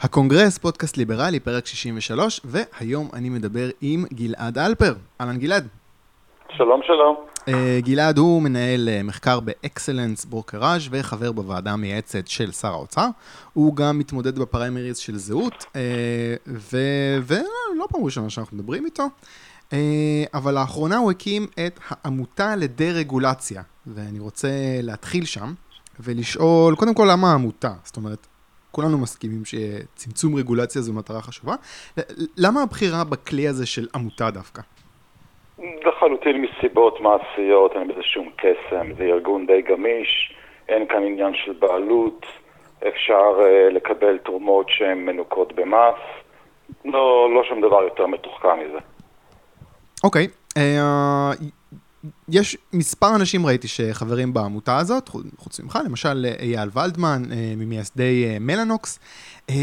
הקונגרס, פודקאסט ליברלי, פרק 63, והיום אני מדבר עם גלעד אלפר. אהלן גלעד. שלום שלום. Uh, גלעד הוא מנהל uh, מחקר באקסלנס ברוקראז' וחבר בוועדה המייעצת של שר האוצר. הוא גם מתמודד בפריימריז של זהות, uh, ולא פעם ראשונה שאנחנו מדברים איתו. Uh, אבל לאחרונה הוא הקים את העמותה לדה-רגולציה, ואני רוצה להתחיל שם ולשאול, קודם כל, למה העמותה? זאת אומרת, כולנו מסכימים שצמצום רגולציה זו מטרה חשובה. למה הבחירה בכלי הזה של עמותה דווקא? לחלוטין מסיבות מעשיות, אין בזה שום קסם, זה ארגון די גמיש, אין כאן עניין של בעלות, אפשר uh, לקבל תרומות שהן מנוקות במס, לא, לא שום דבר יותר מתוחכם מזה. אוקיי, okay. אה, יש מספר אנשים ראיתי שחברים בעמותה הזאת, חוץ ממך, למשל אייל ולדמן, אה, ממייסדי אה, מלאנוקס. אה,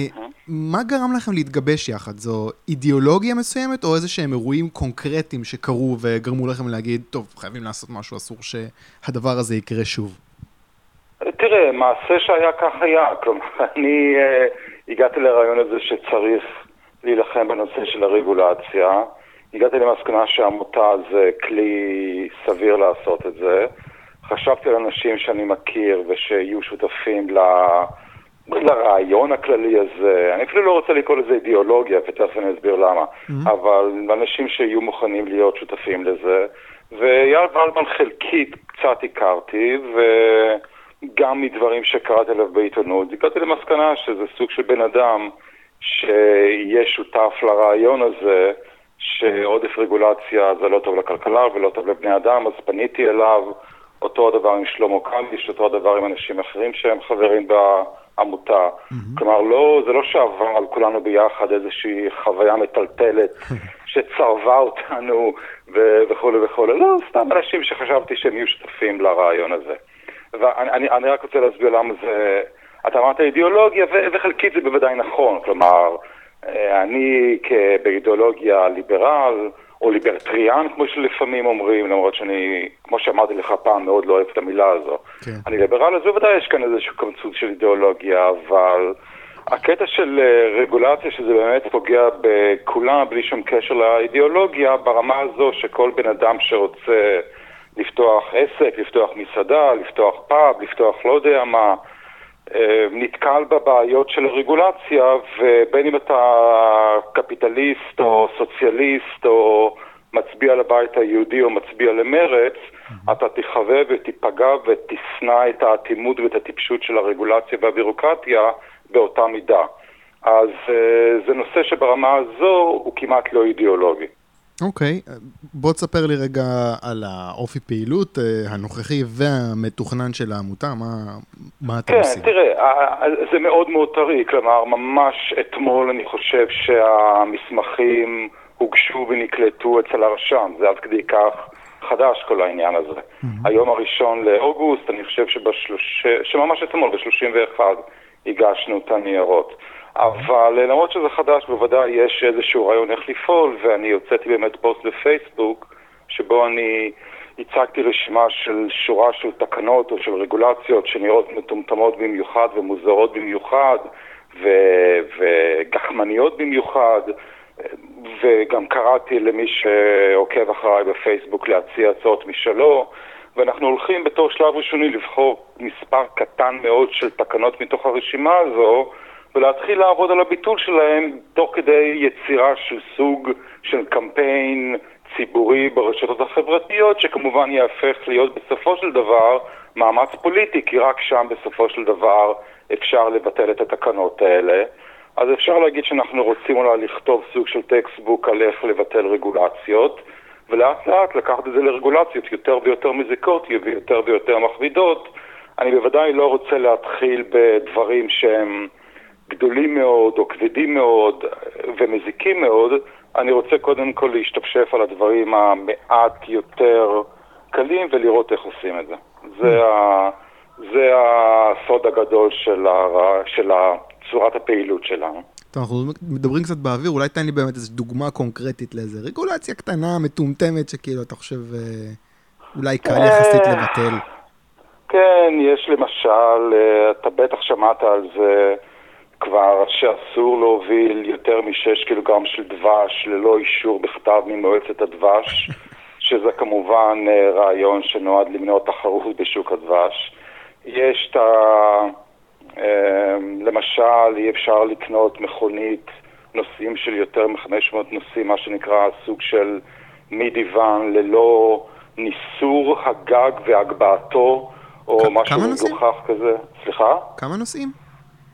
מה גרם לכם להתגבש יחד? זו אידיאולוגיה מסוימת או איזה שהם אירועים קונקרטיים שקרו וגרמו לכם להגיד, טוב, חייבים לעשות משהו, אסור שהדבר הזה יקרה שוב? תראה, מעשה שהיה כך היה. כלומר, אני הגעתי לרעיון הזה שצריך להילחם בנושא של הרגולציה. הגעתי למסקנה שעמותה זה כלי סביר לעשות את זה. חשבתי על אנשים שאני מכיר ושיהיו שותפים ל... לרעיון הכללי הזה, אני אפילו לא רוצה לקרוא לזה אידיאולוגיה, ותכף אני אסביר למה, mm-hmm. אבל אנשים שיהיו מוכנים להיות שותפים לזה, ואייל ולדמן חלקית קצת הכרתי, וגם מדברים שקראתי עליו בעיתונות, הגעתי למסקנה שזה סוג של בן אדם שיהיה שותף לרעיון הזה, שעודף רגולציה זה לא טוב לכלכלה ולא טוב לבני אדם, אז פניתי אליו, אותו הדבר עם שלמה קליש, אותו הדבר עם אנשים אחרים שהם חברים בעמותה. Mm-hmm. כלומר, לא, זה לא שעבר על כולנו ביחד איזושהי חוויה מטלטלת שצרבה אותנו וכולי וכולי, לא, סתם אנשים שחשבתי שהם יהיו שותפים לרעיון הזה. ואני אני, אני רק רוצה להסביר למה זה, אתה אמרת אידיאולוגיה, וחלקית זה בוודאי נכון, כלומר, אני באידיאולוגיה ליברל, או ליברטריאן, כמו שלפעמים אומרים, למרות שאני, כמו שאמרתי לך פעם, מאוד לא אוהב את המילה הזו. כן. אני ליברל, אז בוודאי יש כאן איזשהו קמצוץ של אידיאולוגיה, אבל הקטע של אה, רגולציה, שזה באמת פוגע בכולם, בלי שום קשר לאידיאולוגיה, ברמה הזו שכל בן אדם שרוצה לפתוח עסק, לפתוח מסעדה, לפתוח פאב, לפתוח לא יודע מה, אה, נתקל בבעיות של הרגולציה, ובין אם אתה קפיטליסט או סוציאליסט או מצביע לבית היהודי או מצביע למרץ, mm-hmm. אתה תחווה ותיפגע ותשנא את האטימות ואת הטיפשות של הרגולציה והבירוקרטיה באותה מידה. אז אה, זה נושא שברמה הזו הוא כמעט לא אידיאולוגי. אוקיי, okay. בוא תספר לי רגע על האופי פעילות uh, הנוכחי והמתוכנן של העמותה, מה, מה אתם כן, עושים? כן, תראה, זה מאוד מאוד טרי, כלומר, ממש אתמול אני חושב שהמסמכים הוגשו ונקלטו אצל הרשם, זה עד כדי כך חדש כל העניין הזה. Mm-hmm. היום הראשון לאוגוסט, אני חושב שבשלוש... שממש אתמול, ב-31, הגשנו את הניירות. אבל אה, למרות שזה חדש, בוודאי יש איזשהו רעיון איך לפעול, ואני הוצאתי באמת פוסט בפייסבוק, שבו אני הצגתי רשימה של שורה של תקנות או של רגולציות שנראות מטומטמות במיוחד ומוזרות במיוחד, ו- וגחמניות במיוחד, וגם קראתי למי שעוקב אחריי בפייסבוק להציע הצעות משלו. ואנחנו הולכים בתור שלב ראשוני לבחור מספר קטן מאוד של תקנות מתוך הרשימה הזו, ולהתחיל לעבוד על הביטול שלהם תוך כדי יצירה של סוג של קמפיין ציבורי ברשתות החברתיות, שכמובן יהפך להיות בסופו של דבר מאמץ פוליטי, כי רק שם בסופו של דבר אפשר לבטל את התקנות האלה. אז אפשר להגיד שאנחנו רוצים אולי לכתוב סוג של textbook על איך לבטל רגולציות, ולאט לאט לקחת את זה לרגולציות יותר ויותר מזיקות ויותר ויותר מכבידות. אני בוודאי לא רוצה להתחיל בדברים שהם... גדולים מאוד או כבדים מאוד ומזיקים מאוד, אני רוצה קודם כל להשתפשף על הדברים המעט יותר קלים ולראות איך עושים את זה. זה, ה, זה הסוד הגדול של, ה, של צורת הפעילות שלנו. טוב, אנחנו מדברים קצת באוויר, אולי תן לי באמת איזו דוגמה קונקרטית לאיזה רגולציה קטנה, מטומטמת, שכאילו אתה חושב אה, אולי קל יחסית לבטל. כן, יש למשל, אה, אתה בטח שמעת על זה, כבר שאסור להוביל יותר משש קילוגרם של דבש ללא אישור בכתב ממועצת הדבש, שזה כמובן אה, רעיון שנועד למנוע תחרות בשוק הדבש. יש את ה... אה, למשל, אי אפשר לקנות מכונית נוסעים של יותר מ-500 נוסעים, מה שנקרא סוג של מידיוון, ללו ניסור הגג והגבהתו, או משהו מגוחך כזה. סליחה? כמה נוסעים?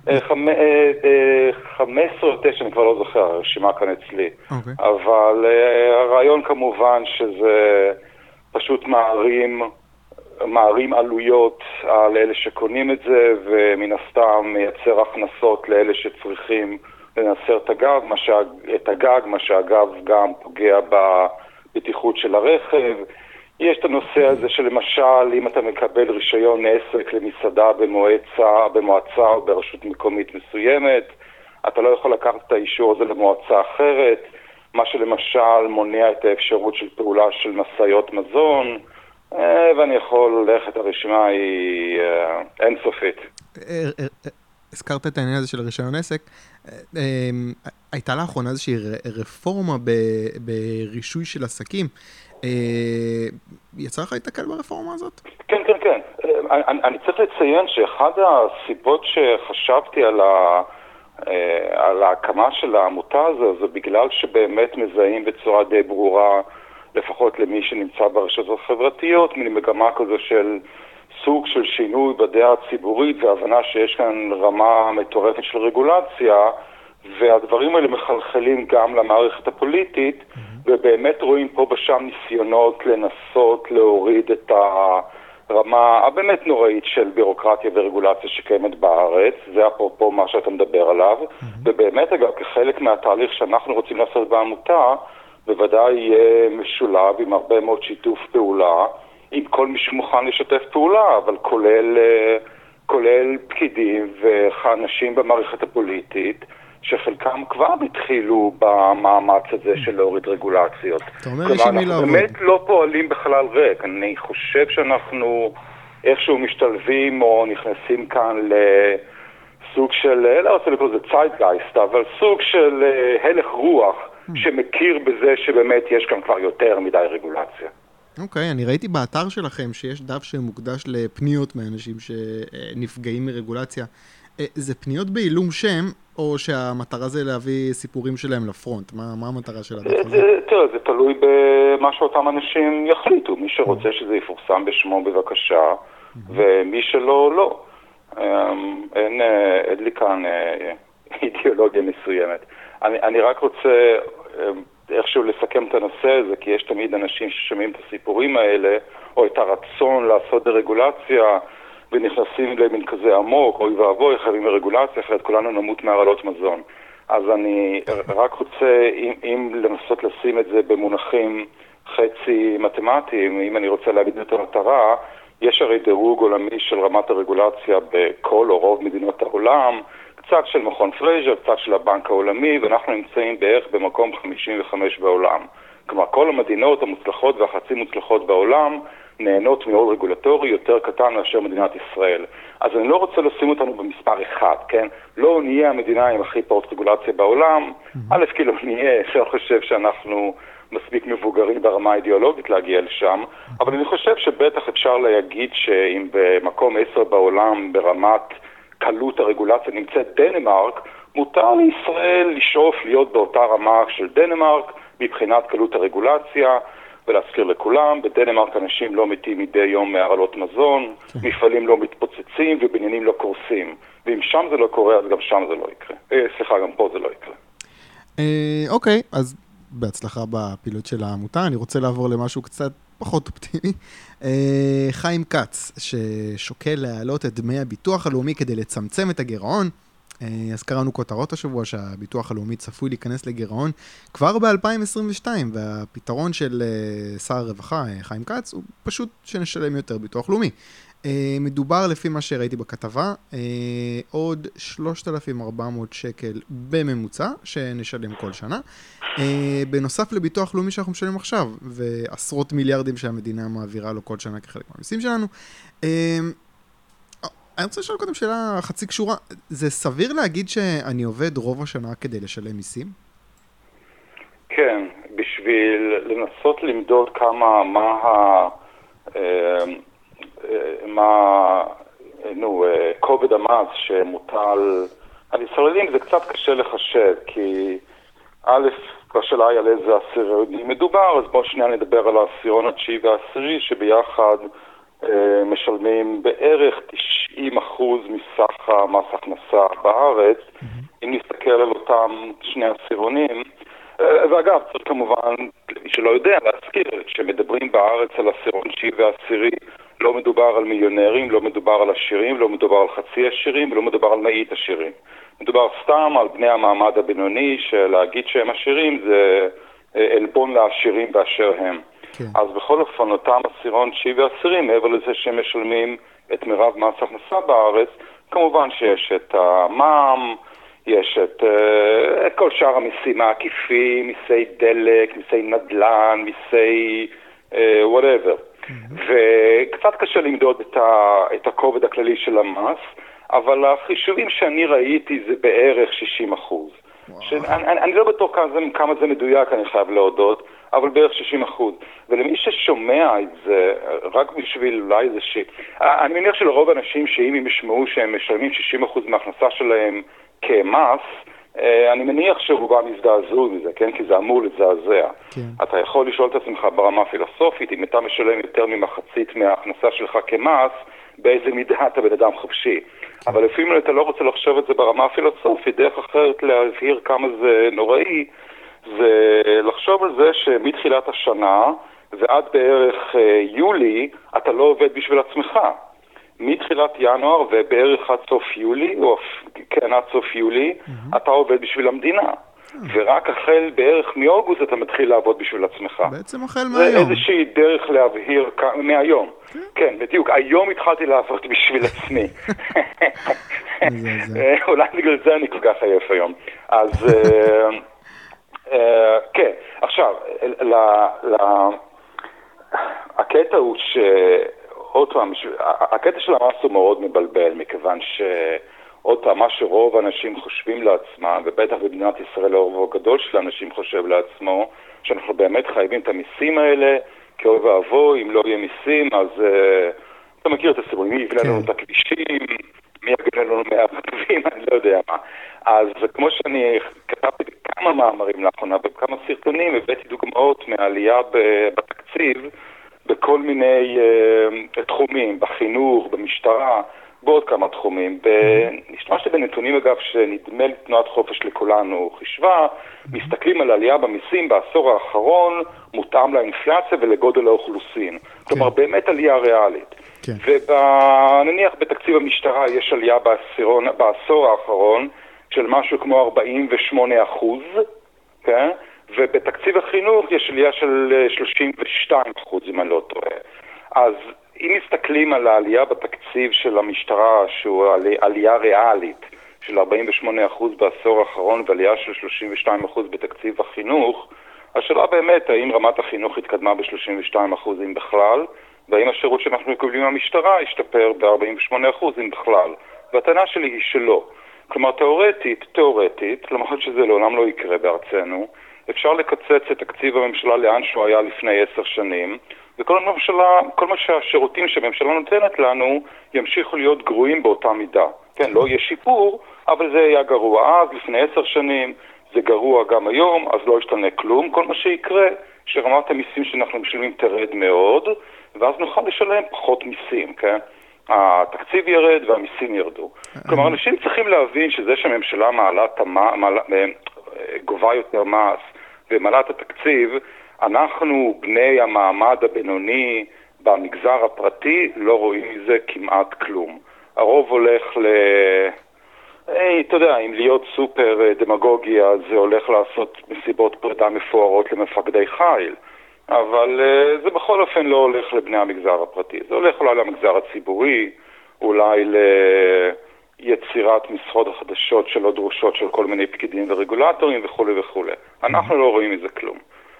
15 אה, אה, או 9, אני כבר לא זוכר, הרשימה כאן אצלי. Okay. אוקיי. אבל הרעיון כמובן שזה פשוט מערים, מערים עלויות על אלה שקונים את זה, ומן הסתם מייצר הכנסות לאלה שצריכים לנסר את הגב, שה... את הגג, מה שאגב גם פוגע בבטיחות של הרכב. יש את הנושא הזה שלמשל, אם אתה מקבל רישיון עסק למסעדה במועצה, במועצה או ברשות מקומית מסוימת, אתה לא יכול לקחת את האישור הזה למועצה אחרת, מה שלמשל מונע את האפשרות של פעולה של משאיות מזון, אה, ואני יכול ללכת, הרשימה היא אה, אינסופית. אה, הזכרת את העניין הזה של רישיון עסק. הייתה לאחרונה איזושהי רפורמה ברישוי של עסקים. אה, יצא לך להתקל ברפורמה הזאת? כן, כן, כן. אה, אני, אני צריך לציין שאחד הסיבות שחשבתי על, ה, אה, על ההקמה של העמותה הזו, זה בגלל שבאמת מזהים בצורה די ברורה, לפחות למי שנמצא ברשתות החברתיות, מין מגמה כזו של סוג של שינוי בדעה הציבורית והבנה שיש כאן רמה מטורפת של רגולציה, והדברים האלה מחלחלים גם למערכת הפוליטית, mm-hmm. ובאמת רואים פה ושם ניסיונות לנסות להוריד את הרמה הבאמת נוראית של בירוקרטיה ורגולציה שקיימת בארץ, זה אפרופו מה שאתה מדבר עליו, mm-hmm. ובאמת אגב כחלק מהתהליך שאנחנו רוצים לעשות בעמותה, בוודאי יהיה משולב עם הרבה מאוד שיתוף פעולה. עם כל מי שמוכן לשתף פעולה, אבל כולל, אה, כולל פקידים ואנשים במערכת הפוליטית. שחלקם כבר התחילו במאמץ הזה של להוריד רגולציות. אתה אומר לי שמי לעבוד. אנחנו באמת לא פועלים בחלל ריק. אני חושב שאנחנו איכשהו משתלבים או נכנסים כאן לסוג של, לא רוצה לקרוא לזה ציידגייסט, אבל סוג של אה, הלך רוח hmm. שמכיר בזה שבאמת יש כאן כבר יותר מדי רגולציה. אוקיי, okay, אני ראיתי באתר שלכם שיש דף שמוקדש לפניות מאנשים שנפגעים מרגולציה. אה, זה פניות בעילום שם, או שהמטרה זה להביא סיפורים שלהם לפרונט? מה, מה המטרה של הדף הזה? תראה, זה תלוי במה שאותם אנשים יחליטו. מי שרוצה mm. שזה יפורסם בשמו בבקשה, mm-hmm. ומי שלא, לא. אמ, אין, אה, אין לי כאן אה, אידיאולוגיה מסוימת. אני, אני רק רוצה אמ, איכשהו לסכם את הנושא הזה, כי יש תמיד אנשים ששומעים את הסיפורים האלה, או את הרצון לעשות דה-רגולציה, ונכנסים למין כזה עמוק, אוי ואבוי, חייבים רגולציה, אחרת כולנו נמות מהרעלות מזון. אז אני רק רוצה, אם, אם לנסות לשים את זה במונחים חצי מתמטיים, אם אני רוצה להגיד את המטרה, יש הרי דירוג עולמי של רמת הרגולציה בכל או רוב מדינות העולם, קצת של מכון פרייזר, קצת של הבנק העולמי, ואנחנו נמצאים בערך במקום 55 בעולם. כלומר, כל המדינות המוצלחות והחצי מוצלחות בעולם נהנות מעול רגולטורי יותר קטן מאשר מדינת ישראל. אז אני לא רוצה לשים אותנו במספר אחד, כן? לא נהיה המדינה עם הכי פחות רגולציה בעולם. א', כי לא נהיה, שאני חושב שאנחנו מספיק מבוגרים ברמה האידיאולוגית להגיע לשם. אבל אני חושב שבטח אפשר להגיד שאם במקום עשר בעולם ברמת קלות הרגולציה נמצאת דנמרק, מותר לישראל לשאוף להיות באותה רמה של דנמרק מבחינת קלות הרגולציה. ולהזכיר לכולם, בדנמרק אנשים לא מתים מדי יום מהרעלות מזון, כן. מפעלים לא מתפוצצים ובניינים לא קורסים. ואם שם זה לא קורה, אז גם שם זה לא יקרה. אה, סליחה, גם פה זה לא יקרה. אה, אוקיי, אז בהצלחה בפעילות של העמותה. אני רוצה לעבור למשהו קצת פחות אופטימי. אה, חיים כץ, ששוקל להעלות את דמי הביטוח הלאומי כדי לצמצם את הגירעון. אה, אז קראנו כותרות השבוע שהביטוח הלאומי צפוי להיכנס לגירעון כבר ב-2022, והפתרון של אה, שר הרווחה, אה, חיים כץ, הוא פשוט שנשלם יותר ביטוח לאומי. מדובר, לפי מה שראיתי בכתבה, עוד 3,400 שקל בממוצע, שנשלם כל שנה. בנוסף לביטוח לאומי שאנחנו משלמים עכשיו, ועשרות מיליארדים שהמדינה מעבירה לו כל שנה כחלק מהמיסים שלנו. אני רוצה לשאול קודם שאלה חצי קשורה. זה סביר להגיד שאני עובד רוב השנה כדי לשלם מיסים? כן, בשביל לנסות למדוד כמה, מה ה... אה, מה, נו, אה, כובד המס שמוטל על ישראלים זה קצת קשה לחשב, כי א', בשאלה היא על איזה עשירונים מדובר, אז בואו שנייה נדבר על העשירון התשיעי והעשירי, שביחד משלמים בערך 90% מסך המס הכנסה בארץ. Mm-hmm. אם נסתכל על אותם שני עשירונים, אה, ואגב, צריך כמובן, למי שלא יודע, להזכיר, כשמדברים בארץ על עשירון תשיעי ועשירי, לא מדובר על מיליונרים, לא מדובר על עשירים, לא מדובר על חצי עשירים ולא מדובר על מאית עשירים. מדובר סתם על בני המעמד הבינוני, שלהגיד שהם עשירים זה אה, עלבון לעשירים באשר הם. כן. אז בכל אופן, אותם עשירון תשיעי ועשירים, מעבר לזה שהם משלמים את מירב מס הכנסה בארץ, כמובן שיש את המע"מ, יש את, uh, את כל שאר המיסים העקיפים, מיסי דלק, מיסי נדל"ן, מיסי whatever. Uh, mm-hmm. וקצת קשה למדוד את, ה, את הכובד הכללי של המס, אבל החישובים שאני ראיתי זה בערך 60 אחוז. שאני, אני לא בטוח כמה זה, כמה זה מדויק, אני חייב להודות, אבל בערך 60 אחוז. ולמי ששומע את זה, רק בשביל אולי איזה ש... אני מניח שלרוב האנשים שאם הם ישמעו שהם משלמים 60 אחוז מההכנסה שלהם כמס, אה, אני מניח שרובם יזדעזעו מזה, כן? כי זה אמור לזעזע. כן. אתה יכול לשאול את עצמך ברמה הפילוסופית, אם אתה משלם יותר ממחצית מההכנסה שלך כמס, באיזה מידה אתה בן אדם חופשי. כן. אבל לפעמים אתה לא רוצה לחשוב את זה ברמה הפילוסופית, דרך אחרת להבהיר כמה זה נוראי, זה לחשוב על זה שמתחילת השנה ועד בערך אה, יולי, אתה לא עובד בשביל עצמך. מתחילת ינואר ובערך עד סוף יולי, או כן, עד סוף יולי, mm-hmm. אתה עובד בשביל המדינה. ורק החל בערך מאוגוסט אתה מתחיל לעבוד בשביל עצמך. בעצם החל מהיום. זה איזושהי דרך להבהיר, מהיום. כן, כן בדיוק. היום התחלתי לעבוד בשביל עצמי. אולי בגלל זה אני כל כך עייף היום. אז אה, כן, עכשיו, הקטע הוא ש... עוד פעם, הקטע של המס הוא מאוד מבלבל, מכיוון שעוד פעם, מה שרוב האנשים חושבים לעצמם, ובטח במדינת ישראל הרוב הגדול של האנשים חושב לעצמו, שאנחנו באמת חייבים את המיסים האלה, כי אוי ואבוי, אם לא יהיה מיסים, אז uh, אתה מכיר את הסיפורים, מי יבנה לנו כן. את הכבישים, מי יגן לנו מהרכבים, אני לא יודע מה. אז כמו שאני כתבתי בכמה מאמרים לאחרונה, בכמה סרטונים, הבאתי דוגמאות מהעלייה בתקציב, בכל מיני uh, תחומים, בחינוך, במשטרה, בעוד כמה תחומים. השתמשתי בנתונים, אגב, שנדמה לי תנועת חופש לכולנו חישבה, מסתכלים על עלייה במיסים בעשור האחרון, מותאם לאינפלציה ולגודל האוכלוסין. כן. כלומר, באמת עלייה ריאלית. כן. ונניח בתקציב המשטרה יש עלייה בעשירון, בעשור האחרון של משהו כמו 48 אחוז, כן? ובתקציב החינוך יש עלייה של 32 אה, אחוז, אם אני לא טועה. אז אם מסתכלים על העלייה בתקציב של המשטרה, שהוא עלייה ריאלית של 48 אחוז בעשור האחרון ועלייה של 32 אחוז בתקציב החינוך, השאלה באמת, האם רמת החינוך התקדמה ב-32 אחוזים בכלל, והאם השירות שאנחנו מקבלים מהמשטרה השתפר ב-48 אחוזים בכלל. והטענה שלי היא שלא. כלומר, תאורטית, תאורטית, למרות שזה לעולם לא יקרה בארצנו, אפשר לקצץ את תקציב הממשלה לאן שהוא היה לפני עשר שנים, וכל הממשלה, כל מה שהשירותים שהממשלה נותנת לנו ימשיכו להיות גרועים באותה מידה. כן, לא יהיה שיפור, אבל זה היה גרוע אז, לפני עשר שנים, זה גרוע גם היום, אז לא ישתנה כלום. כל מה שיקרה, שרמת המיסים שאנחנו משלמים תרד מאוד, ואז נוכל לשלם פחות מיסים, כן? התקציב ירד והמיסים ירדו. כלומר, אנשים צריכים להבין שזה שהממשלה מעלה את המ... אה, גובה יותר מס ומעלה את התקציב, אנחנו, בני המעמד הבינוני במגזר הפרטי, לא רואים מזה כמעט כלום. הרוב הולך ל... היי, אתה יודע, אם להיות סופר אה, דמגוגי, אז זה הולך לעשות מסיבות פרידה מפוארות למפקדי חיל. אבל uh, זה בכל אופן לא הולך לבני המגזר הפרטי. זה הולך אולי למגזר הציבורי, אולי ליצירת משרות החדשות שלא דרושות של כל מיני פקידים ורגולטורים וכולי וכולי. אנחנו לא רואים מזה כלום.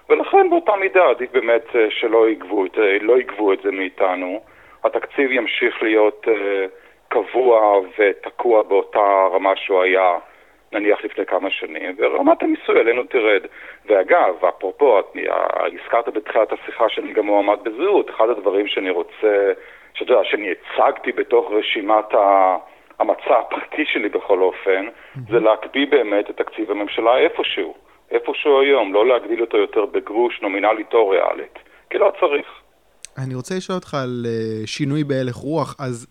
ולכן באותה מידה עדיף באמת uh, שלא יגבו את, uh, לא יגבו את זה מאיתנו. התקציב ימשיך להיות קבוע ותקוע באותה רמה שהוא היה נניח לפני כמה שנים, ורמת המיסוי עלינו תרד. ואגב, אפרופו, הזכרת בתחילת השיחה שאני גם מועמד בזהות, אחד הדברים שאני רוצה, שאתה יודע, שאני הצגתי בתוך רשימת ה... המצע הפרטי שלי בכל אופן, זה להקפיא באמת את תקציב הממשלה איפשהו, איפשהו היום, לא להגדיל אותו יותר בגרוש נומינלית או ריאלית, כי לא צריך. אני רוצה לשאול אותך על אה, שינוי בהלך רוח, אז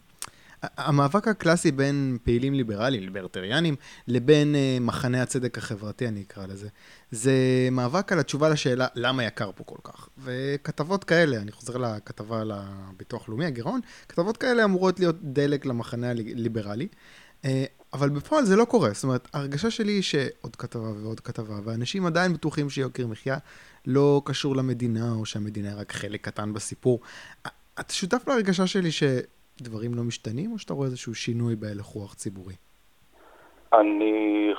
המאבק הקלאסי בין פעילים ליברליים, ליברטריאנים, לבין uh, מחנה הצדק החברתי, אני אקרא לזה, זה מאבק על התשובה לשאלה למה יקר פה כל כך. וכתבות כאלה, אני חוזר לכתבה על הביטוח לאומי, הגירעון, כתבות כאלה אמורות להיות דלק למחנה הליברלי, uh, אבל בפועל זה לא קורה. זאת אומרת, ההרגשה שלי היא שעוד כתבה ועוד כתבה, ואנשים עדיין בטוחים שיוקר מחיה לא קשור למדינה, או שהמדינה היא רק חלק קטן בסיפור. אתה שותף להרגשה שלי ש... דברים לא משתנים, או שאתה רואה איזשהו שינוי בהלך רוח ציבורי? אני...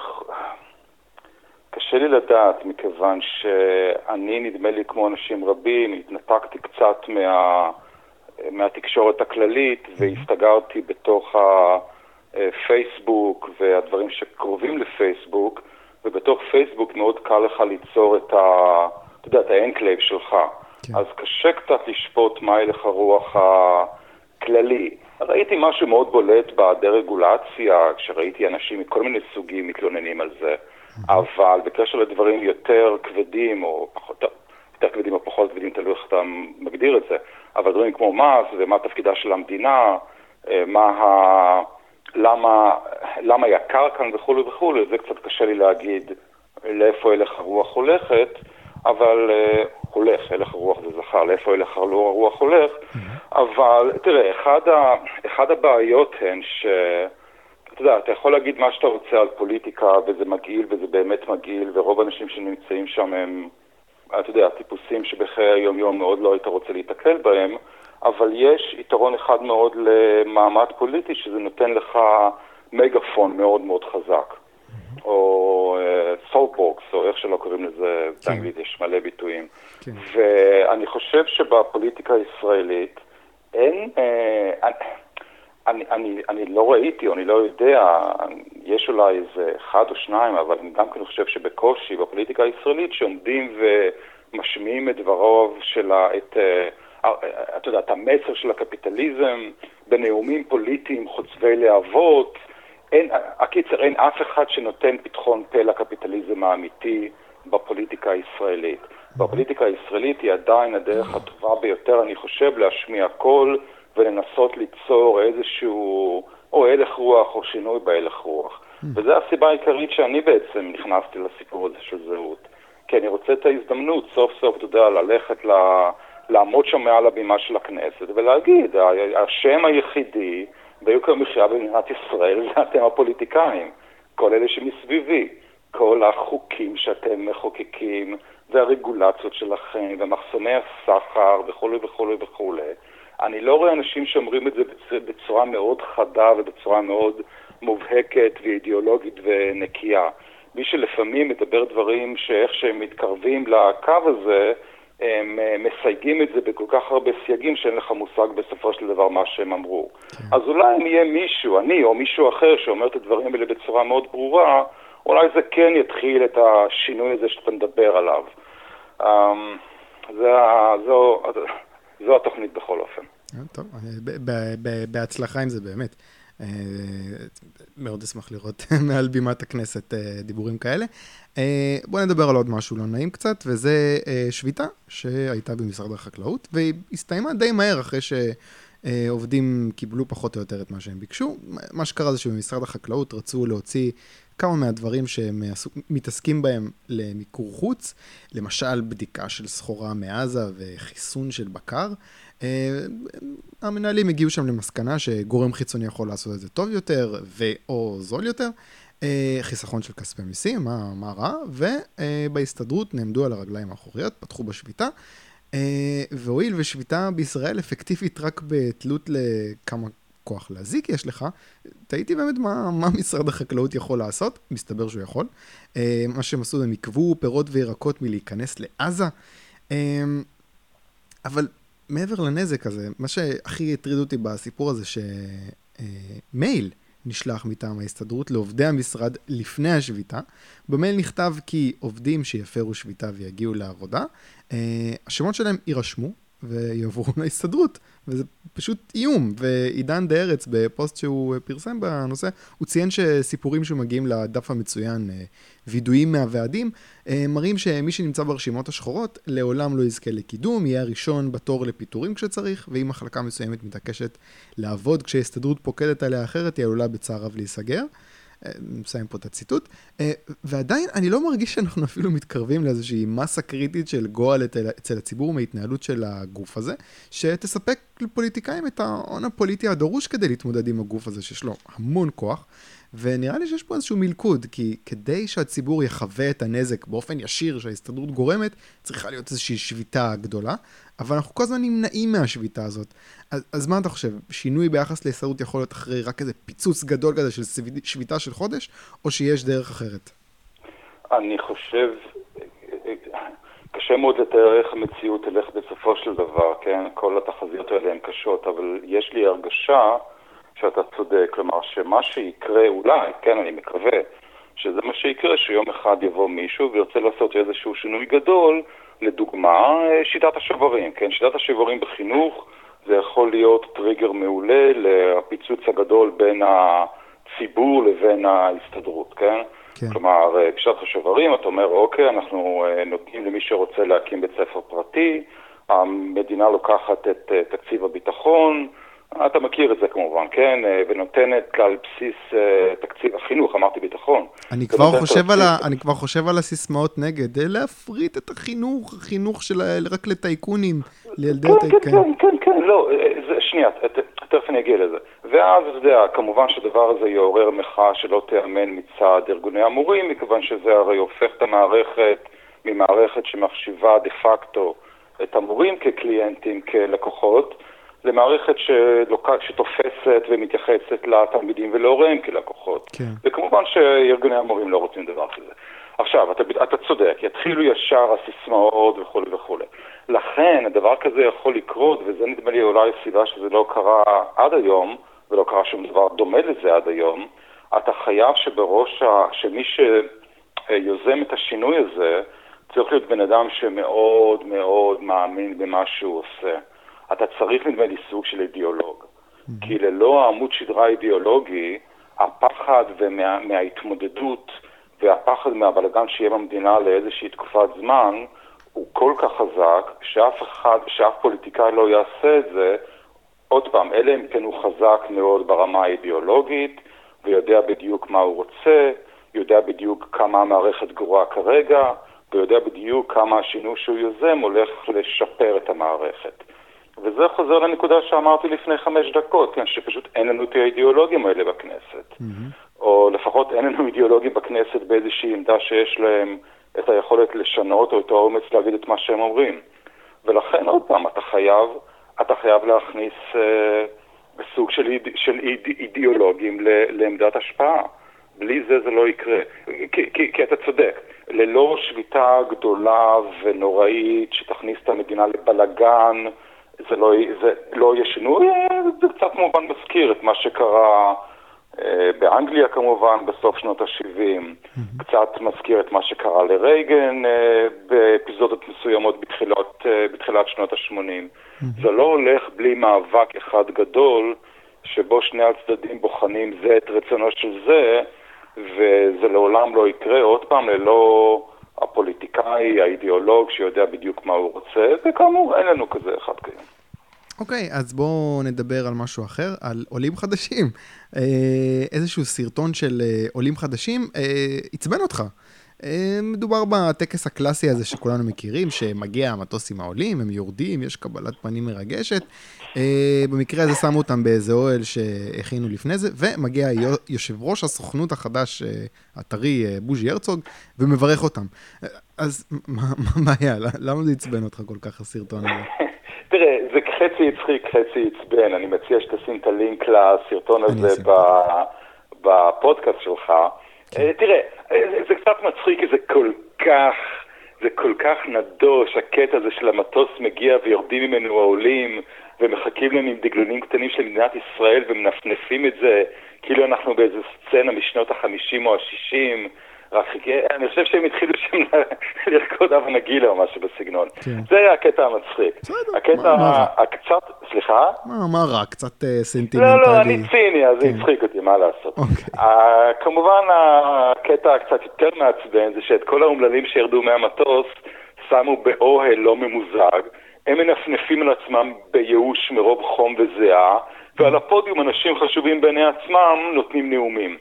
קשה לי לדעת, מכיוון שאני, נדמה לי, כמו אנשים רבים, התנתקתי קצת מה... מהתקשורת הכללית והסתגרתי בתוך הפייסבוק והדברים שקרובים לפייסבוק, ובתוך פייסבוק מאוד קל לך ליצור את ה... אתה יודע, את ה enclave שלך. כן. אז קשה קצת לשפוט מה הלך הרוח ה... כללי. ראיתי משהו מאוד בולט בדה-רגולציה, כשראיתי אנשים מכל מיני סוגים מתלוננים על זה, אבל בקשר לדברים יותר כבדים, או פחות, יותר כבדים או פחות כבדים, תלוי איך אתה מגדיר את זה, אבל דברים כמו מס ומה תפקידה של המדינה, אה, מה ה... למה, למה יקר כאן וכולי וכולי, זה קצת קשה לי להגיד לאיפה הלך הרוח הולכת. אבל uh, הולך, הלך הרוח זה זכר, לאיפה הלך הרוח הולך, mm-hmm. אבל תראה, אחד, ה, אחד הבעיות הן ש... אתה יודע, אתה יכול להגיד מה שאתה רוצה על פוליטיקה, וזה מגעיל, וזה באמת מגעיל, ורוב האנשים שנמצאים שם הם, אתה יודע, טיפוסים שבחיי היום-יום מאוד לא היית רוצה להיתקל בהם, אבל יש יתרון אחד מאוד למעמד פוליטי, שזה נותן לך מגפון מאוד מאוד חזק. או סופבוקס, אה, או איך שלא קוראים לזה, כן. באנגלית יש מלא ביטויים. כן. ואני חושב שבפוליטיקה הישראלית אין, אה, אני, אני, אני לא ראיתי, אני לא יודע, יש אולי איזה אחד או שניים, אבל אני גם כן חושב שבקושי בפוליטיקה הישראלית שעומדים ומשמיעים את דבריו של ה... את, אה, אתה יודע, את המסר של הקפיטליזם בנאומים פוליטיים חוצבי להבות, אין, הקיצר, אין אף אחד שנותן פתחון פה לקפיטליזם האמיתי בפוליטיקה הישראלית. בפוליטיקה הישראלית היא עדיין הדרך הטובה ביותר, אני חושב, להשמיע קול ולנסות ליצור איזשהו, או הלך רוח או שינוי בהלך רוח. וזו הסיבה העיקרית שאני בעצם נכנסתי לסיפור הזה של זהות. כי אני רוצה את ההזדמנות סוף סוף, אתה יודע, ללכת ל... לעמוד שם מעל הבימה של הכנסת ולהגיד, השם היחידי ביוקר המחיה במדינת ישראל זה אתם הפוליטיקאים, כל אלה שמסביבי, כל החוקים שאתם מחוקקים והרגולציות שלכם ומחסומי הסחר וכולי וכולי וכולי. אני לא רואה אנשים שאומרים את זה בצורה מאוד חדה ובצורה מאוד מובהקת ואידיאולוגית ונקייה. מי שלפעמים מדבר דברים שאיך שהם מתקרבים לקו הזה, הם מסייגים את זה בכל כך הרבה סייגים שאין לך מושג בסופו של דבר מה שהם אמרו. כן. אז אולי אם יהיה מישהו, אני או מישהו אחר, שאומר את הדברים האלה בצורה מאוד ברורה, אולי זה כן יתחיל את השינוי הזה שאתה מדבר עליו. Um, זה, זו, זו התוכנית בכל אופן. אה, טוב, בהצלחה עם זה באמת. אה, מאוד אשמח לראות מעל בימת הכנסת אה, דיבורים כאלה. בואו נדבר על עוד משהו לא נעים קצת, וזה שביתה שהייתה במשרד החקלאות, והיא הסתיימה די מהר אחרי שעובדים קיבלו פחות או יותר את מה שהם ביקשו. מה שקרה זה שבמשרד החקלאות רצו להוציא כמה מהדברים שהם מתעסקים בהם למיקור חוץ, למשל בדיקה של סחורה מעזה וחיסון של בקר. אה, המנהלים הגיעו שם למסקנה שגורם חיצוני יכול לעשות את זה טוב יותר ו/או זול יותר. אה, חיסכון של כספי מיסים, מה, מה רע, ובהסתדרות נעמדו על הרגליים האחוריות, פתחו בשביתה, אה, והואיל ושביתה בישראל אפקטיבית רק בתלות לכמה כוח להזיק יש לך, תהיתי באמת מה, מה משרד החקלאות יכול לעשות, מסתבר שהוא יכול. מה שהם עשו, הם עיכבו פירות וירקות מלהיכנס לעזה, אבל מעבר לנזק הזה, מה שהכי הטריד אותי בסיפור הזה, ש... מייל נשלח מטעם ההסתדרות לעובדי המשרד לפני השביתה. במייל נכתב כי עובדים שיפרו שביתה ויגיעו לעבודה, השמות שלהם יירשמו ויעברו להסתדרות, וזה פשוט איום. ועידן דה ארץ, בפוסט שהוא פרסם בנושא, הוא ציין שסיפורים שמגיעים לדף המצוין, וידועים מהוועדים, מראים שמי שנמצא ברשימות השחורות, לעולם לא יזכה לקידום, יהיה הראשון בתור לפיטורים כשצריך, ואם מחלקה מסוימת מתעקשת לעבוד כשההסתדרות פוקדת עליה אחרת, היא עלולה בצער רב להיסגר. מסיים פה את הציטוט, ועדיין אני לא מרגיש שאנחנו אפילו מתקרבים לאיזושהי מסה קריטית של גועל אצל הציבור מההתנהלות של הגוף הזה, שתספק לפוליטיקאים את ההון הפוליטי הדרוש כדי להתמודד עם הגוף הזה, שיש לו המון כוח, ונראה לי שיש פה איזשהו מלכוד, כי כדי שהציבור יחווה את הנזק באופן ישיר שההסתדרות גורמת, צריכה להיות איזושהי שביתה גדולה, אבל אנחנו כל הזמן נמנעים מהשביתה הזאת. אז, אז מה אתה חושב, שינוי ביחס להסתדרות יכול להיות אחרי רק איזה פיצוץ גדול כזה של שביתה של חודש, או שיש דרך אחרת? אני חושב, קשה מאוד לתאר איך המציאות תלך בסופו של דבר, כן? כל התחזיות האלה הן קשות, אבל יש לי הרגשה שאתה צודק, כלומר שמה שיקרה אולי, כן, אני מקווה, שזה מה שיקרה, שיום אחד יבוא מישהו וירצה לעשות איזשהו שינוי גדול, לדוגמה, שיטת השוברים, כן? שיטת השוברים בחינוך זה יכול להיות טריגר מעולה לפיצוץ הגדול בין הציבור לבין ההסתדרות, כן? כן. כלומר, כשיטת השוברים, אתה אומר, אוקיי, אנחנו נותנים למי שרוצה להקים בית ספר פרטי, המדינה לוקחת את תקציב הביטחון, אתה מכיר את זה כמובן, כן? ונותנת על בסיס תקציב החינוך, אמרתי ביטחון. אני כבר, חושב על ה, אני כבר חושב על הסיסמאות נגד, להפריט את החינוך, החינוך של רק לטייקונים, לילדי כן, כן, כן, כן, כן, לא, זה, שנייה, תכף אני אגיע לזה. ואז, אתה יודע, כמובן שהדבר הזה יעורר מחאה שלא תיאמן מצד ארגוני המורים, מכיוון שזה הרי הופך את המערכת ממערכת שמחשיבה דה פקטו את המורים כקליינטים, כלקוחות, למערכת שלוקח, שתופסת ומתייחסת לתלמידים ולהוריהם כלקוחות. כן. וכמובן שארגוני המורים לא רוצים דבר כזה. עכשיו, אתה, אתה צודק, יתחילו ישר הסיסמאות וכולי וכולי. לכן, הדבר כזה יכול לקרות, וזה נדמה לי אולי סיבה שזה לא קרה עד היום, ולא קרה שום דבר דומה לזה עד היום, אתה חייב שבראש, ה... שמי שיוזם את השינוי הזה, צריך להיות בן אדם שמאוד מאוד מאמין במה שהוא עושה. אתה צריך נדמה לי סוג של אידיאולוג. Mm-hmm. כי ללא עמוד שדרה אידיאולוגי, הפחד ומה, מההתמודדות והפחד מהבלגן שיהיה במדינה לאיזושהי תקופת זמן, הוא כל כך חזק, שאף אחד, שאף פוליטיקאי לא יעשה את זה, עוד פעם, אלא אם כן הוא חזק מאוד ברמה האידיאולוגית, ויודע בדיוק מה הוא רוצה, יודע בדיוק כמה המערכת גרועה כרגע, ויודע בדיוק כמה השינוי שהוא יוזם הולך לשפר את המערכת. וזה חוזר לנקודה שאמרתי לפני חמש דקות, כן, שפשוט אין לנו את האידיאולוגים האלה בכנסת. Mm-hmm. או לפחות אין לנו אידיאולוגים בכנסת באיזושהי עמדה שיש להם את היכולת לשנות או את האומץ להגיד את מה שהם אומרים. ולכן, עוד פעם, אתה חייב, אתה חייב להכניס אה, סוג של, איד, של איד, אידיאולוגים ל, לעמדת השפעה. בלי זה זה לא יקרה. כי, כי, כי אתה צודק, ללא שביתה גדולה ונוראית שתכניס את המדינה לבלגן, זה לא, זה לא יהיה שינוי, זה קצת כמובן מזכיר את מה שקרה אה, באנגליה כמובן בסוף שנות ה-70, mm-hmm. קצת מזכיר את מה שקרה לרייגן אה, באפיזודות מסוימות בתחילות, אה, בתחילת שנות ה-80. Mm-hmm. זה לא הולך בלי מאבק אחד גדול, שבו שני הצדדים בוחנים זה את רצונו של זה, וזה לעולם לא יקרה, עוד פעם, ללא הפוליטיקאי, האידיאולוג שיודע בדיוק מה הוא רוצה, וכאמור, אין לנו כזה אחד כיום. אוקיי, okay, אז בואו נדבר על משהו אחר, על עולים חדשים. אה, איזשהו סרטון של אה, עולים חדשים אה, עצבן אותך. אה, מדובר בטקס הקלאסי הזה שכולנו מכירים, שמגיע המטוס עם העולים, הם יורדים, יש קבלת פנים מרגשת. אה, במקרה הזה שמו אותם באיזה אוהל שהכינו לפני זה, ומגיע יושב ראש הסוכנות החדש, אה, הטרי, בוז'י הרצוג, ומברך אותם. אז מה היה? למה זה עצבן אותך כל כך, הסרטון הזה? תראה, זה חצי הצחיק, חצי עצבן. אני מציע שתשים את הלינק לסרטון הזה בפודקאסט שלך. כן. תראה, זה קצת מצחיק כי זה כל כך זה כל כך נדוש, הקטע הזה של המטוס מגיע ויורדים ממנו העולים ומחכים להם עם דגלונים קטנים של מדינת ישראל ומנפנפים את זה כאילו אנחנו באיזה סצנה משנות החמישים או השישים. רק אני חושב שהם התחילו שם לרקוד אבא נגילה או משהו בסגנון. כן. זה היה הקטע המצחיק. בסדר, הקטע הקצת, סליחה? מה, מה רע? קצת אה, סנטימנטלי. לא, לא, אני ציני, אז זה כן. הצחיק אותי, מה לעשות. אוקיי. כמובן, הקטע הקצת יותר מעצבן זה שאת כל האומללים שירדו מהמטוס שמו באוהל לא ממוזג. הם מנפנפים על עצמם בייאוש מרוב חום וזיעה, ועל הפודיום אנשים חשובים בעיני עצמם נותנים נאומים.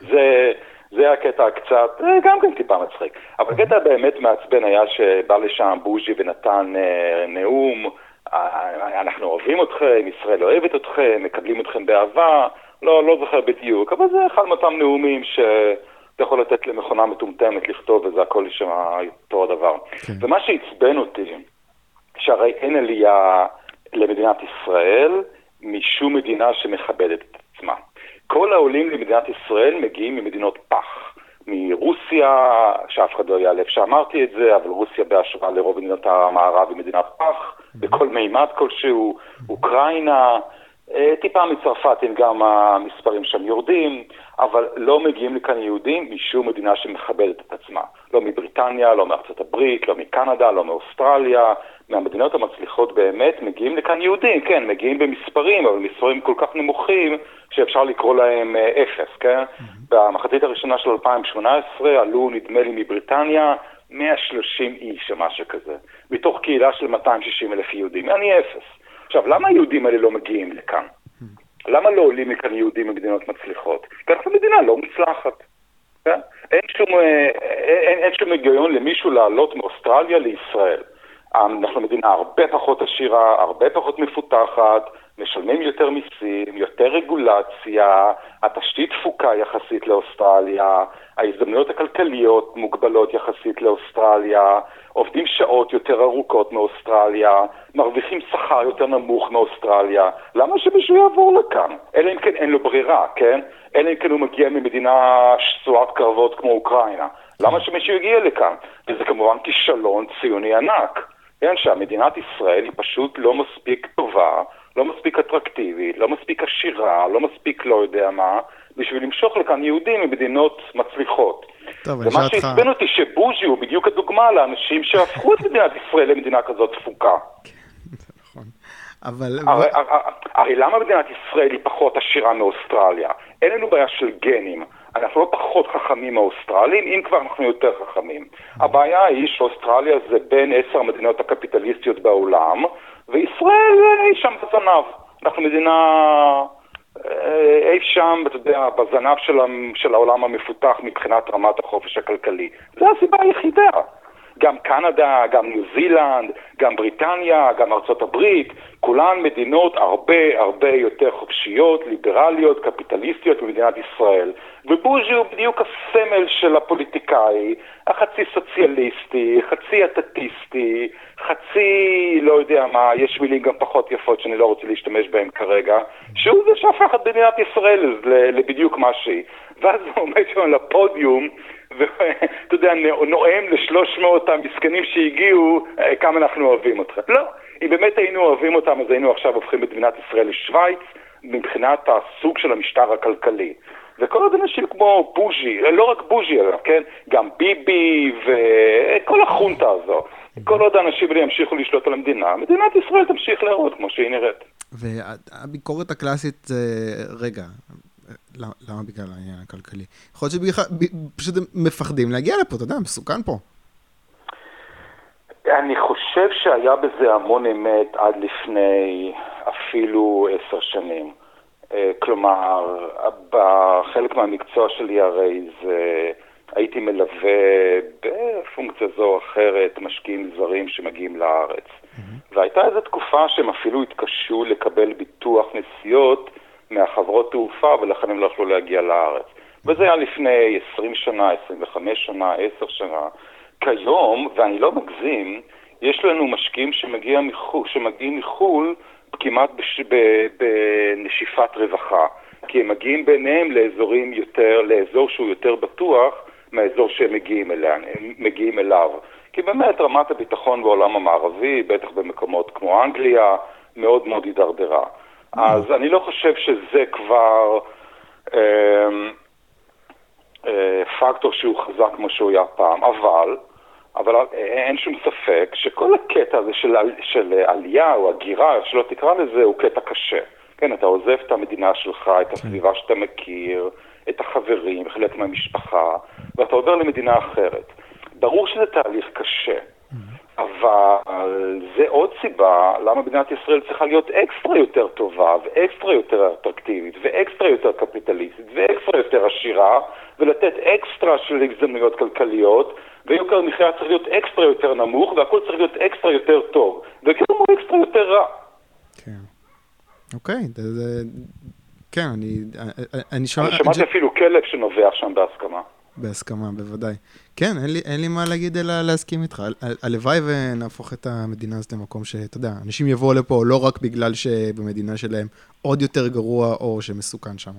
זה... זה הקטע הקצת, אה, גם כן טיפה מצחיק. אבל הקטע הבאמת מעצבן היה שבא לשם בוז'י ונתן אה, נאום, אה, אנחנו אוהבים אתכם, ישראל אוהבת אתכם, מקבלים אתכם באהבה, לא, לא זוכר בדיוק, אבל זה אחד מאותם נאומים שאתה יכול לתת למכונה מטומטמת לכתוב וזה הכל יישמע אותו הדבר. כן. ומה שעצבן אותי, שהרי אין עלייה למדינת ישראל משום מדינה שמכבדת את עצמה. כל העולים למדינת ישראל מגיעים ממדינות פח. מרוסיה, שאף אחד לא יעלב שאמרתי את זה, אבל רוסיה בהשוואה לרוב מדינות המערב היא מדינת פח, בכל מימד כלשהו, אוקראינה, אה, טיפה מצרפת אם גם המספרים שם יורדים, אבל לא מגיעים לכאן יהודים משום מדינה שמכבדת את עצמה. לא מבריטניה, לא מארצות הברית, לא מקנדה, לא מאוסטרליה, מהמדינות המצליחות באמת מגיעים לכאן יהודים, כן, מגיעים במספרים, אבל מספרים כל כך נמוכים שאפשר לקרוא להם אה, אפס, כן? Mm-hmm. במחצית הראשונה של 2018 עלו, נדמה לי, מבריטניה 130 איש או משהו כזה, מתוך קהילה של 260 אלף יהודים, אני אפס. עכשיו, למה היהודים האלה לא מגיעים לכאן? Mm-hmm. למה לא עולים מכאן יהודים ממדינות מצליחות? כי אנחנו מדינה לא מוצלחת. כן? אין שום, אה, אין, אין שום היגיון למישהו לעלות מאוסטרליה לישראל. אנחנו מדינה הרבה פחות עשירה, הרבה פחות מפותחת, משלמים יותר מיסים, יותר רגולציה, התשתית תפוקה יחסית לאוסטרליה, ההזדמנויות הכלכליות מוגבלות יחסית לאוסטרליה, עובדים שעות יותר ארוכות מאוסטרליה, מרוויחים שכר יותר נמוך מאוסטרליה. למה שמישהו יעבור לכאן? אלא אם כן אין לו ברירה, כן? אלא אם כן הוא מגיע ממדינה שסועת קרבות כמו אוקראינה. למה שמישהו יגיע לכאן? וזה כמובן כישלון ציוני ענק. כן, שהמדינת ישראל היא פשוט לא מספיק טובה, לא מספיק אטרקטיבית, לא מספיק עשירה, לא מספיק לא יודע מה, בשביל למשוך לכאן יהודים ממדינות מצליחות. טוב, ומה שעצבן אותי שבוז'י הוא בדיוק הדוגמה לאנשים שהפכו את מדינת ישראל למדינה כזאת תפוקה. אבל... הרי, הרי, הרי למה מדינת ישראל היא פחות עשירה מאוסטרליה? אין לנו בעיה של גנים. אנחנו לא פחות חכמים מאוסטרלים, אם כבר אנחנו יותר חכמים. הבעיה היא שאוסטרליה זה בין עשר המדינות הקפיטליסטיות בעולם, וישראל אי שם בזנב. אנחנו מדינה אה, אי שם, אתה יודע, בזנב של, של העולם המפותח מבחינת רמת החופש הכלכלי. זו הסיבה היחידה. גם קנדה, גם ניו זילנד, גם בריטניה, גם ארצות הברית, כולן מדינות הרבה הרבה יותר חופשיות, ליברליות, קפיטליסטיות ממדינת ישראל. ובוז'י הוא בדיוק הסמל של הפוליטיקאי, החצי סוציאליסטי, חצי אטטיסטי, חצי, לא יודע מה, יש מילים גם פחות יפות שאני לא רוצה להשתמש בהן כרגע, שהוא זה שהפך את מדינת ישראל לבדיוק מה שהיא. ואז הוא עומד שם על הפודיום, ואתה יודע, נואם לשלוש מאות המסכנים שהגיעו, אה, כמה אנחנו אוהבים אותך. לא, אם באמת היינו אוהבים אותם, אז היינו עכשיו הופכים את מדינת ישראל לשוויץ, מבחינת הסוג של המשטר הכלכלי. וכל עוד אנשים כמו בוז'י, לא רק בוז'י כן? גם ביבי וכל החונטה הזו. כל עוד האנשים האלה ימשיכו לשלוט על המדינה, מדינת ישראל תמשיך להראות כמו שהיא נראית. והביקורת הקלאסית זה, רגע, למה בגלל העניין הכלכלי? יכול להיות שפשוט מפחדים להגיע לפה, אתה יודע, מסוכן פה. אני חושב שהיה בזה המון אמת עד לפני אפילו עשר שנים. אה, כלומר, בחלק מהמקצוע שלי הרי זה, הייתי מלווה בפונקציה זו או אחרת משקיעים זרים שמגיעים לארץ. Mm-hmm. והייתה איזו תקופה שהם אפילו התקשו לקבל ביטוח נסיעות מהחברות תעופה ולכן הם לא יכלו להגיע לארץ. וזה היה לפני 20 שנה, 25 שנה, 10 שנה. כיום, ואני לא מגזים, יש לנו משקיעים שמגיע מחול, שמגיעים מחו"ל כמעט בש... בנשיפת רווחה, כי הם מגיעים ביניהם לאזורים יותר, לאזור שהוא יותר בטוח מהאזור שהם מגיעים, אליה, מגיעים אליו. כי באמת רמת הביטחון בעולם המערבי, בטח במקומות כמו אנגליה, מאוד מאוד הידרדרה. אז אני לא חושב שזה כבר אה, אה, פקטור שהוא חזק כמו שהוא היה פעם, אבל, אבל אין שום ספק שכל הקטע הזה של, של עלייה או הגירה, שלא תקרא לזה, הוא קטע קשה. כן, אתה עוזב את המדינה שלך, את הסביבה שאתה מכיר, את החברים, חלק מהמשפחה, ואתה עובר למדינה אחרת. ברור שזה תהליך קשה, אבל זה עוד סיבה למה מדינת ישראל צריכה להיות אקסטרה יותר טובה, ואקסטרה יותר אטרקטיבית, ואקסטרה יותר קפיטליסטית, ואקסטרה יותר עשירה, ולתת אקסטרה של הזדמנויות כלכליות, ויוקר המחיה צריך להיות אקסטרה יותר נמוך, והכל צריך להיות אקסטרה יותר טוב, וכאילו אקסטרה יותר רע. כן. אוקיי, זה... כן, אני... אני שמעתי אפילו כלב שנובח שם בהסכמה. בהסכמה, בוודאי. כן, אין לי, אין לי מה להגיד אלא להסכים איתך. הלוואי ונהפוך את המדינה הזאת למקום שאתה יודע, אנשים יבואו לפה לא רק בגלל שבמדינה שלהם עוד יותר גרוע או שמסוכן שם.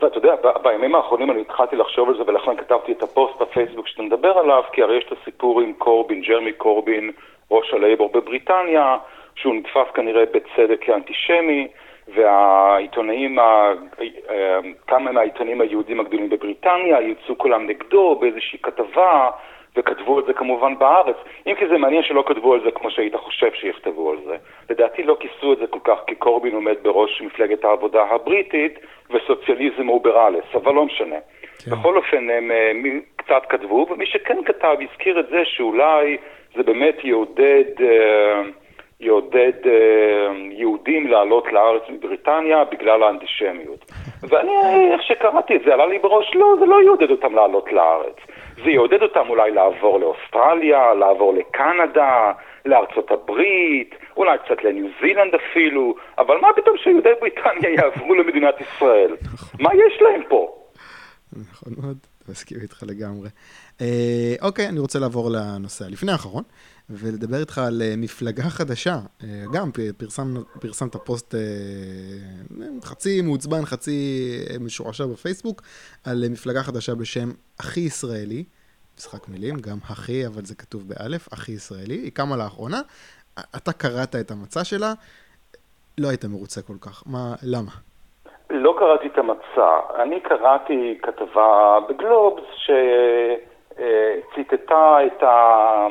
ואתה יודע, בימים האחרונים אני התחלתי לחשוב על זה ולכן כתבתי את הפוסט בפייסבוק שאתה מדבר עליו, כי הרי יש את הסיפור עם קורבין, ג'רמי קורבין, ראש הלייבור בבריטניה, שהוא נתפס כנראה בצדק כאנטישמי. והעיתונאים, כמה מהעיתונים היהודים הגדולים בבריטניה יצאו כולם נגדו באיזושהי כתבה וכתבו את זה כמובן בארץ. אם כי זה מעניין שלא כתבו על זה כמו שהיית חושב שיכתבו על זה. לדעתי לא כיסו את זה כל כך כי קורבין עומד בראש מפלגת העבודה הבריטית וסוציאליזם הוא בראלס, אבל לא משנה. כן. בכל אופן הם אה, קצת כתבו, ומי שכן כתב הזכיר את זה שאולי זה באמת יעודד... Uh, יעודד אה, יהודים לעלות לארץ מבריטניה בגלל האנטישמיות. ואני, איך שקראתי את זה, עלה לי בראש, לא, זה לא יעודד אותם לעלות לארץ. זה יעודד אותם אולי לעבור לאוסטרליה, לעבור לקנדה, לארצות הברית, אולי קצת לניו זילנד אפילו, אבל מה פתאום שיהודי בריטניה יעברו למדינת ישראל? מה יש להם פה? נכון מאוד, מסכים איתך לגמרי. אה, אוקיי, אני רוצה לעבור לנושא הלפני האחרון. ולדבר איתך על אה, מפלגה חדשה. אה, גם פרסמת פוסט אה, חצי מעוצבן, חצי משורשר בפייסבוק, על מפלגה חדשה בשם אחי ישראלי. משחק מילים, גם אחי, אבל זה כתוב באלף, אחי ישראלי. היא קמה לאחרונה. אתה קראת את המצע שלה, לא היית מרוצה כל כך. מה, למה? לא קראתי את המצע. אני קראתי כתבה בגלובס שציטטה את ה...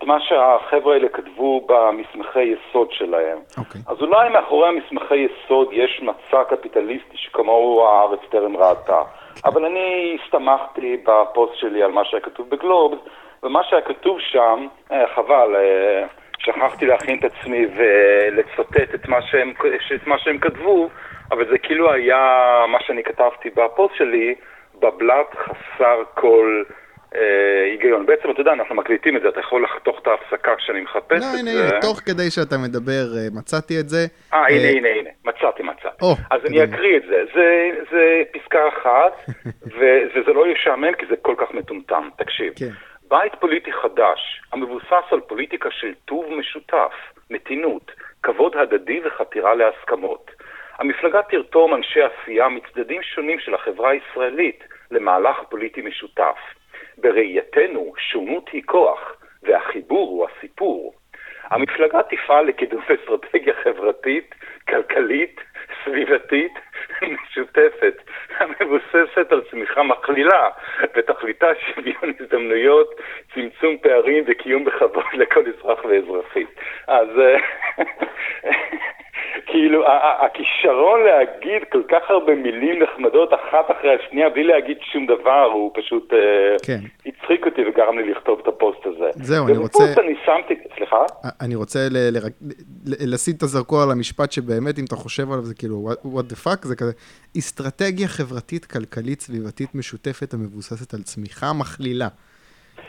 את מה שהחבר'ה האלה כתבו במסמכי יסוד שלהם. Okay. אוקיי. אז אולי מאחורי המסמכי יסוד יש מצע קפיטליסטי שכמוהו הארץ טרם ראתה. Okay. אבל אני הסתמכתי בפוסט שלי על מה שהיה כתוב בגלובס, ומה שהיה כתוב שם, אה, חבל, אה, שכחתי להכין את עצמי ולצטט את מה שהם, את מה שהם כתבו, אבל זה כאילו היה מה שאני כתבתי בפוסט שלי, בבלת חסר כל... אה, היגיון. בעצם, אתה יודע, אנחנו מקליטים את זה, אתה יכול לחתוך את ההפסקה כשאני מחפש לא, את הנה, זה. הנה, תוך כדי שאתה מדבר, אה, מצאתי את זה. אה, הנה, הנה, הנה, מצאתי, מצאתי. אז אני אקריא את זה. זה פסקה אחת, וזה לא ישעמם כי זה כל כך מטומטם. תקשיב. כן. בית פוליטי חדש, המבוסס על פוליטיקה של טוב משותף, מתינות, כבוד הדדי וחתירה להסכמות. המפלגה תרתום אנשי עשייה מצדדים שונים של החברה הישראלית למהלך פוליטי משותף. בראייתנו, שונות היא כוח, והחיבור הוא הסיפור. המפלגה תפעל לקידום אסטרטגיה חברתית, כלכלית, סביבתית, משותפת, המבוססת על צמיחה מכלילה, ותכליתה שוויון הזדמנויות, צמצום פערים וקיום בכבוד לכל אזרח ואזרחית. אז אה, כאילו, הכישרון להגיד כל כך הרבה מילים נחמדות אחת אחרי השנייה בלי להגיד שום דבר, הוא פשוט אה, כן. הצחיק אותי וגרם לי לכתוב את הפוסט הזה. זהו, אני רוצה... ובפוסט אני שמתי, סליחה? אני רוצה ל... ל... לשים את הזרקור על המשפט שבאמת, אם אתה חושב עליו, זה כאילו, what the fuck, זה כזה, אסטרטגיה חברתית, כלכלית, סביבתית משותפת המבוססת על צמיחה מכלילה.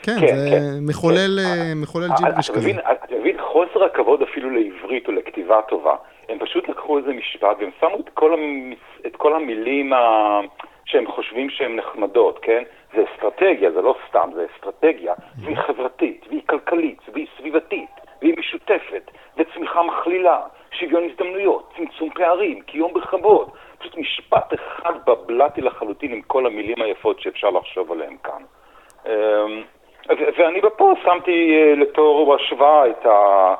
כן, כן, זה כן, מחולל, כן. מחולל אה, ג'ינגריש כזה. אתה מבין, חוסר הכבוד לעברית או לכתיבה טובה. הם פשוט לקחו איזה משפט והם שמו את כל, המס... את כל המילים ה... שהם חושבים שהן נחמדות, כן? זה אסטרטגיה, זה לא סתם, זה אסטרטגיה. Mm-hmm. והיא חברתית, והיא כלכלית, והיא סביבתית, והיא משותפת, וצמיחה מכלילה, שוויון הזדמנויות, צמצום פערים, קיום בכבוד. פשוט משפט אחד בבלתי לחלוטין עם כל המילים היפות שאפשר לחשוב עליהן כאן. אמ, ואני בפוסט שמתי אה, לתור השוואה את ה...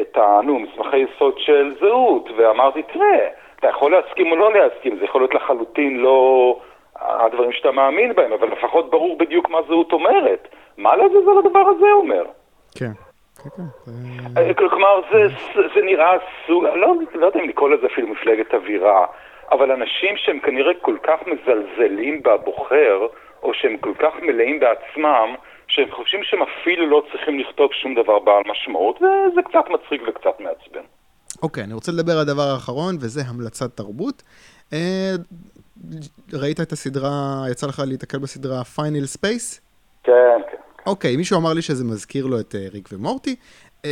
את ה... נו, מסמכי יסוד של זהות, ואמרתי, תראה, אתה יכול להסכים או לא להסכים, זה יכול להיות לחלוטין לא הדברים שאתה מאמין בהם, אבל לפחות ברור בדיוק מה זהות אומרת. מה לעזאזל הדבר הזה אומר? כן. כן, כן. אה, כלומר, זה, זה נראה סוג, לא, לא יודע אם לקרוא לזה אפילו מפלגת אווירה, אבל אנשים שהם כנראה כל כך מזלזלים בבוחר, או שהם כל כך מלאים בעצמם, שהם חושבים שהם אפילו לא צריכים לכתוב שום דבר בעל משמעות, וזה קצת מצחיק וקצת מעצבן. אוקיי, okay, אני רוצה לדבר על הדבר האחרון, וזה המלצת תרבות. אה, ראית את הסדרה, יצא לך להתקל בסדרה Final Space? כן, כן. אוקיי, מישהו אמר לי שזה מזכיר לו את uh, ריק ומורטי. Uh,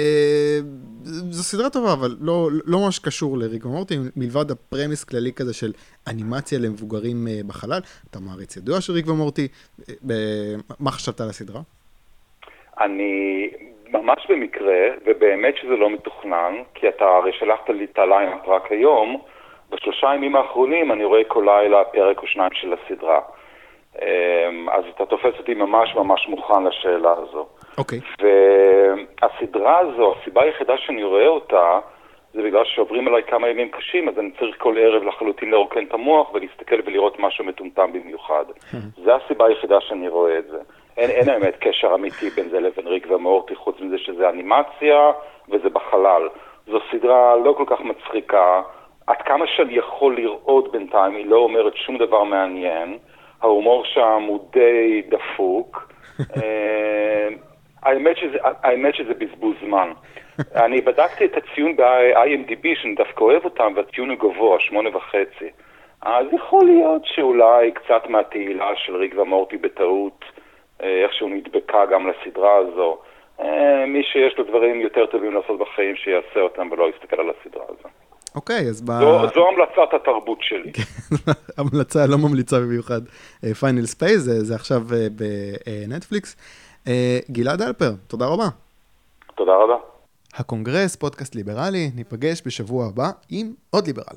זו סדרה טובה, אבל לא, לא ממש קשור לריק ומורטי, מלבד ה premise כללי כזה של אנימציה למבוגרים uh, בחלל. אתה מעריץ ידוע של ריק ומורטי, uh, מה חשבת על הסדרה? אני ממש במקרה, ובאמת שזה לא מתוכנן, כי אתה הרי שלחת לי את ה lineup רק היום, בשלושה ימים האחרונים אני רואה כל לילה פרק או שניים של הסדרה. אז אתה תופס אותי ממש ממש מוכן לשאלה הזו. אוקיי. Okay. והסדרה הזו, הסיבה היחידה שאני רואה אותה, זה בגלל שעוברים עליי כמה ימים קשים, אז אני צריך כל ערב לחלוטין לרוקן את המוח ולהסתכל ולראות משהו מטומטם במיוחד. זו הסיבה היחידה שאני רואה את זה. אין, אין האמת קשר אמיתי בין זה לבין ריק ומורטי, חוץ מזה שזה אנימציה וזה בחלל. זו סדרה לא כל כך מצחיקה. עד כמה שאני יכול לראות בינתיים, היא לא אומרת שום דבר מעניין. ההומור שם הוא די דפוק. אה, האמת שזה, האמת שזה בזבוז זמן. אני בדקתי את הציון ב-IMDb, שאני דווקא אוהב אותם, והציון הוא גבוה, שמונה וחצי. אז יכול להיות שאולי קצת מהתהילה של ריק ומורטי בטעות, אה, איכשהו נדבקה גם לסדרה הזו. אה, מי שיש לו דברים יותר טובים לעשות בחיים, שיעשה אותם ולא יסתכל על הסדרה הזו. אוקיי, אז ב... זו, זו המלצת התרבות שלי. כן, המלצה לא ממליצה במיוחד. Final Space, זה, עכשיו אה, בנטפליקס. אה, גלעד אלפר, תודה רבה. תודה רבה. הקונגרס, פודקאסט ליברלי, ניפגש בשבוע הבא עם עוד ליברל.